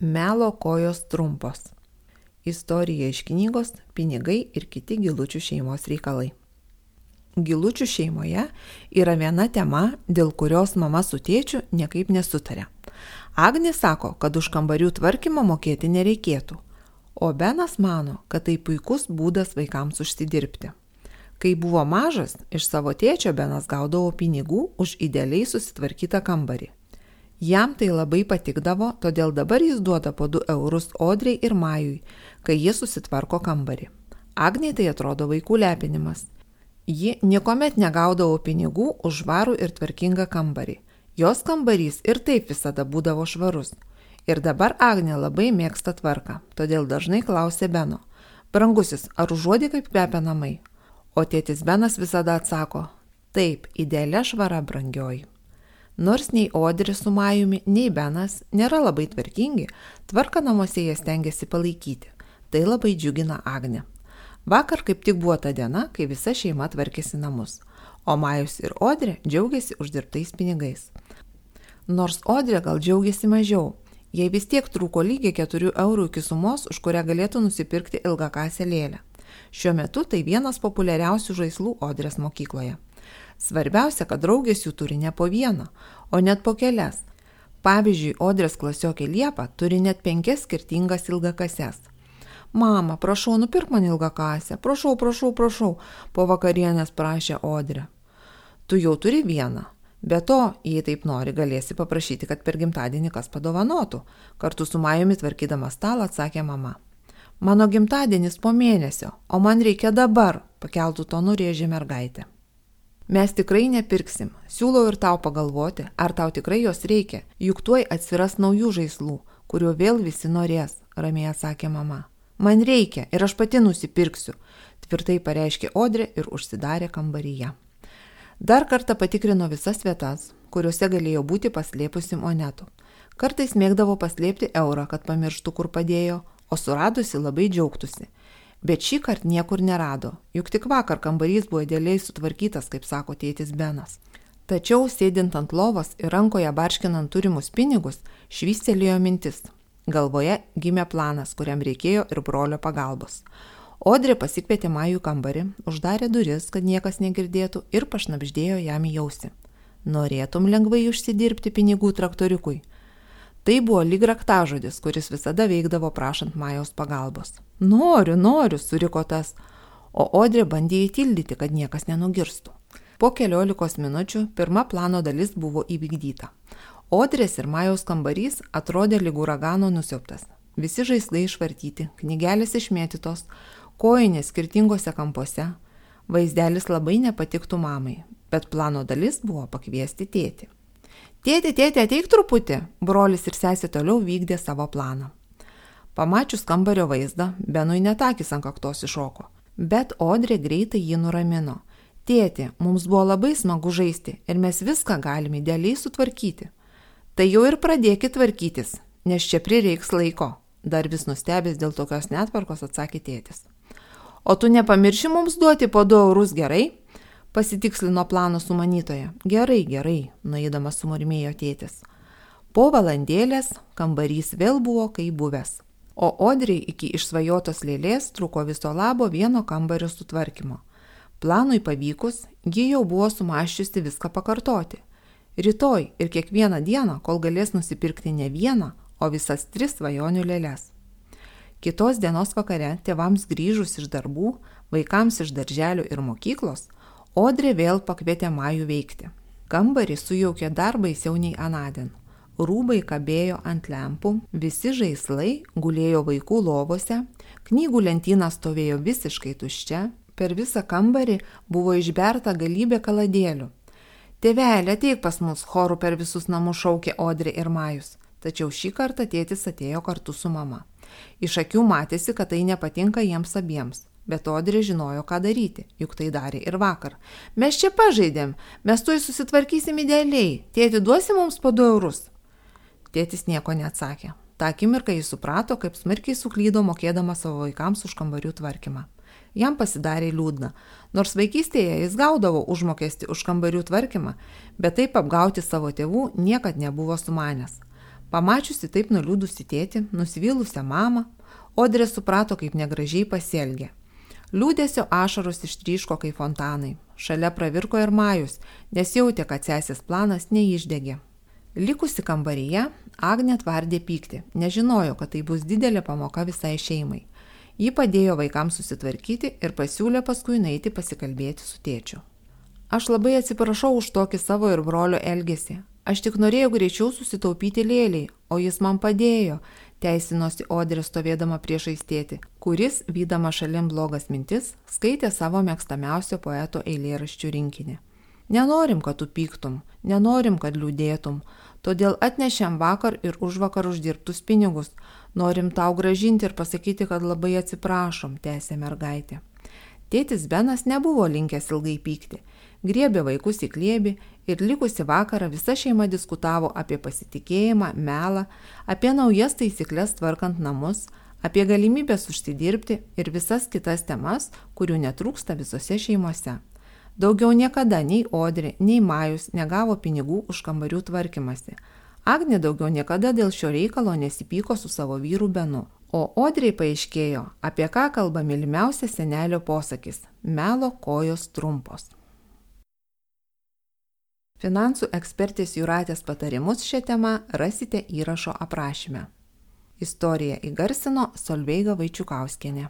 Melo kojos trumpos. Istorija iš knygos Pinigai ir kiti gilučių šeimos reikalai. Gilučių šeimoje yra viena tema, dėl kurios mama su tėčiu niekaip nesutarė. Agnė sako, kad už kambarių tvarkymą mokėti nereikėtų, o Benas mano, kad tai puikus būdas vaikams užsidirbti. Kai buvo mažas, iš savo tėčio Benas gaudavo pinigų už idealiai susitvarkytą kambarį. Jam tai labai patikdavo, todėl dabar jis duoda po 2 eurus Odriai ir Majui, kai jie susitvarko kambarį. Agniai tai atrodo vaikų lepinimas. Ji niekuomet negaudavo pinigų už varų ir tvarkingą kambarį. Jos kambarys ir taip visada būdavo švarus. Ir dabar Agnė labai mėgsta tvarką, todėl dažnai klausė Beno. Brangusis, ar užuodi kaip kvepia namai? O tėtis Benas visada atsako, taip, idealia švara brangioji. Nors nei Odri su Majumi, nei Benas nėra labai tvarkingi, tvarką namuose jie stengiasi palaikyti. Tai labai džiugina Agnė. Vakar kaip tik buvo ta diena, kai visa šeima tvarkėsi namus, o Majus ir Odrė džiaugiasi uždirbtais pinigais. Nors Odrė gal džiaugiasi mažiau, jai vis tiek trūko lygiai 4 eurų iki sumos, už kurią galėtų nusipirkti ilgą kasę lėlę. Šiuo metu tai vienas populiariausių žaislų Odrės mokykloje. Svarbiausia, kad draugės jų turi ne po vieną, o net po kelias. Pavyzdžiui, Odrės klasiokė Liepa turi net penkias skirtingas ilgakases. Mama, prašau, nupirk man ilgą kasę, prašau, prašau, prašau, po vakarienės prašė Odrė. Tu jau turi vieną. Be to, jei taip nori, galėsi paprašyti, kad per gimtadienį kas padovanotų. Kartu su Majumi tvarkydama stalą atsakė mama. Mano gimtadienis po mėnesio, o man reikia dabar, pakeltų tonu rėžė mergaitė. Mes tikrai nepirksim. Siūlau ir tau pagalvoti, ar tau tikrai jos reikia, juk tuoj atsiras naujų žaislų, kuriuo vėl visi norės, ramiai atsakė mama. Man reikia ir aš pati nusipirksiu, tvirtai pareiškė Odrė ir užsidarė kambaryje. Dar kartą patikrino visas vietas, kuriuose galėjo būti paslėpusi monetų. Kartais mėgdavo paslėpti eurą, kad pamirštų, kur padėjo, o suradusi labai džiaugtųsi Bet šį kartą niekur nerado, juk tik vakar kambarys buvo idealiai sutvarkytas, kaip sako tėtis Benas. Tačiau, sėdint ant lovos ir rankoje barškinant turimus pinigus, švystelėjo mintis. Galvoje gimė planas, kuriam reikėjo ir brolio pagalbos. Odrė pasikvietė Majų kambarį, uždarė duris, kad niekas negirdėtų ir pašnapždėjo jam į jausi. Norėtum lengvai užsidirbti pinigų traktoriukui? Tai buvo lyg raktažodis, kuris visada veikdavo prašant Majos pagalbos. Noriu, noriu, suriko tas, o Odrė bandė įtildyti, kad niekas nenugirstų. Po keliolikos minučių pirma plano dalis buvo įvykdyta. Odrės ir Majos kambarys atrodė lyg uragano nusioptas. Visi žaislai išvartyti, knygelės išmėtytos, kojinės skirtingose kampuose. Vaizdelis labai nepatiktų mamai, bet plano dalis buvo pakviesti tėti. Tėti, tėti, ateik truputį, brolis ir sesė toliau vykdė savo planą. Pamačius kambario vaizdą, Benui netakis ant kaktos iššoko, bet Odrė greitai jį nuramino. Tėti, mums buvo labai smagu žaisti ir mes viską galime idealiai sutvarkyti. Tai jau ir pradėkit tvarkytis, nes čia prireiks laiko, dar vis nustebęs dėl tokios netvarkos atsakė tėtis. O tu nepamirši mums duoti po 2 eurus gerai? Pasitikslino plano sumanytoja. Gerai, gerai, nueidamas sumurmėjo tėtis. Po valandėlės kambarys vėl buvo kaip buvęs. O Odriai iki išsvajotos lėlės truko viso labo vieno kambario sutvarkymo. Planui pavykus, ji jau buvo sumaščiusi viską pakartoti. Rytoj ir kiekvieną dieną, kol galės nusipirkti ne vieną, o visas tris svajonių lėlės. Kitos dienos vakare, tėvams grįžus iš darbų, vaikams iš darželių ir mokyklos, Odrė vėl pakvietė Majų veikti. Kambarį sujaukė dar baisiau nei anadien. Rūbai kabėjo ant lempų, visi žaislai gulėjo vaikų lovose, knygų lentyna stovėjo visiškai tuščia, per visą kambarį buvo išberta galybė kaladėlių. Tėvelė, ateik pas mus, chorų per visus namus šaukė Odrė ir Majus. Tačiau šį kartą tėtis atėjo kartu su mama. Iš akių matėsi, kad tai nepatinka jiems abiems. Bet Odrė žinojo, ką daryti, juk tai darė ir vakar. Mes čia pažaidėm, mes tuoj susitvarkysim idealiai. Tėti duosi mums po du eurus. Tėtis nieko neatsakė. Ta akimirka jis suprato, kaip smarkiai suklydo mokėdama savo vaikams už kambarių tvarkymą. Jam pasidarė liūdna, nors vaikystėje jis gaudavo užmokesti už kambarių tvarkymą, bet taip apgauti savo tėvų niekad nebuvo sumanęs. Pamačiusi taip nuliūdusi tėti, nusivylusią mamą, Odrė suprato, kaip negražiai pasielgė. Liūdėsio ašaros ištryško kaip fontanai. Šalia pravirko ir Majus, nes jautė, kad sesės planas neišdegė. Likusi kambaryje, Agnė tvardė pykti, nežinojo, kad tai bus didelė pamoka visai šeimai. Ji padėjo vaikams susitvarkyti ir pasiūlė paskui naiti pasikalbėti su tėčiu. Aš labai atsiprašau už tokį savo ir brolio elgesį. Aš tik norėjau greičiau susitaupyti lėliai, o jis man padėjo, teisinosi Odrė stovėdama priešais tėti, kuris, vydama šalim blogas mintis, skaitė savo mėgstamiausio poeto eilėraščių rinkinį. Nenorim, kad tu pyktum, nenorim, kad liūdėtum, todėl atnešėm vakar ir už vakar uždirbtus pinigus, norim tau gražinti ir pasakyti, kad labai atsiprašom, tęsė mergaitė. Tėtis Benas nebuvo linkęs ilgai pykti griebė vaikus į kliebį ir likusi vakarą visa šeima diskutavo apie pasitikėjimą, melą, apie naujas taisyklės tvarkant namus, apie galimybės užsidirbti ir visas kitas temas, kurių netrūksta visose šeimose. Daugiau niekada nei Odri, nei Majus negavo pinigų už kambarių tvarkymasi. Agnė daugiau niekada dėl šio reikalo nesipyko su savo vyru Benu. O Odriai paaiškėjo, apie ką kalba mylimiausias senelio posakis - melo kojos trumpos. Finansų ekspertės Juratės patarimus šią temą rasite įrašo aprašyme. Istoriją įgarsino Solveiga Vaičiukauskienė.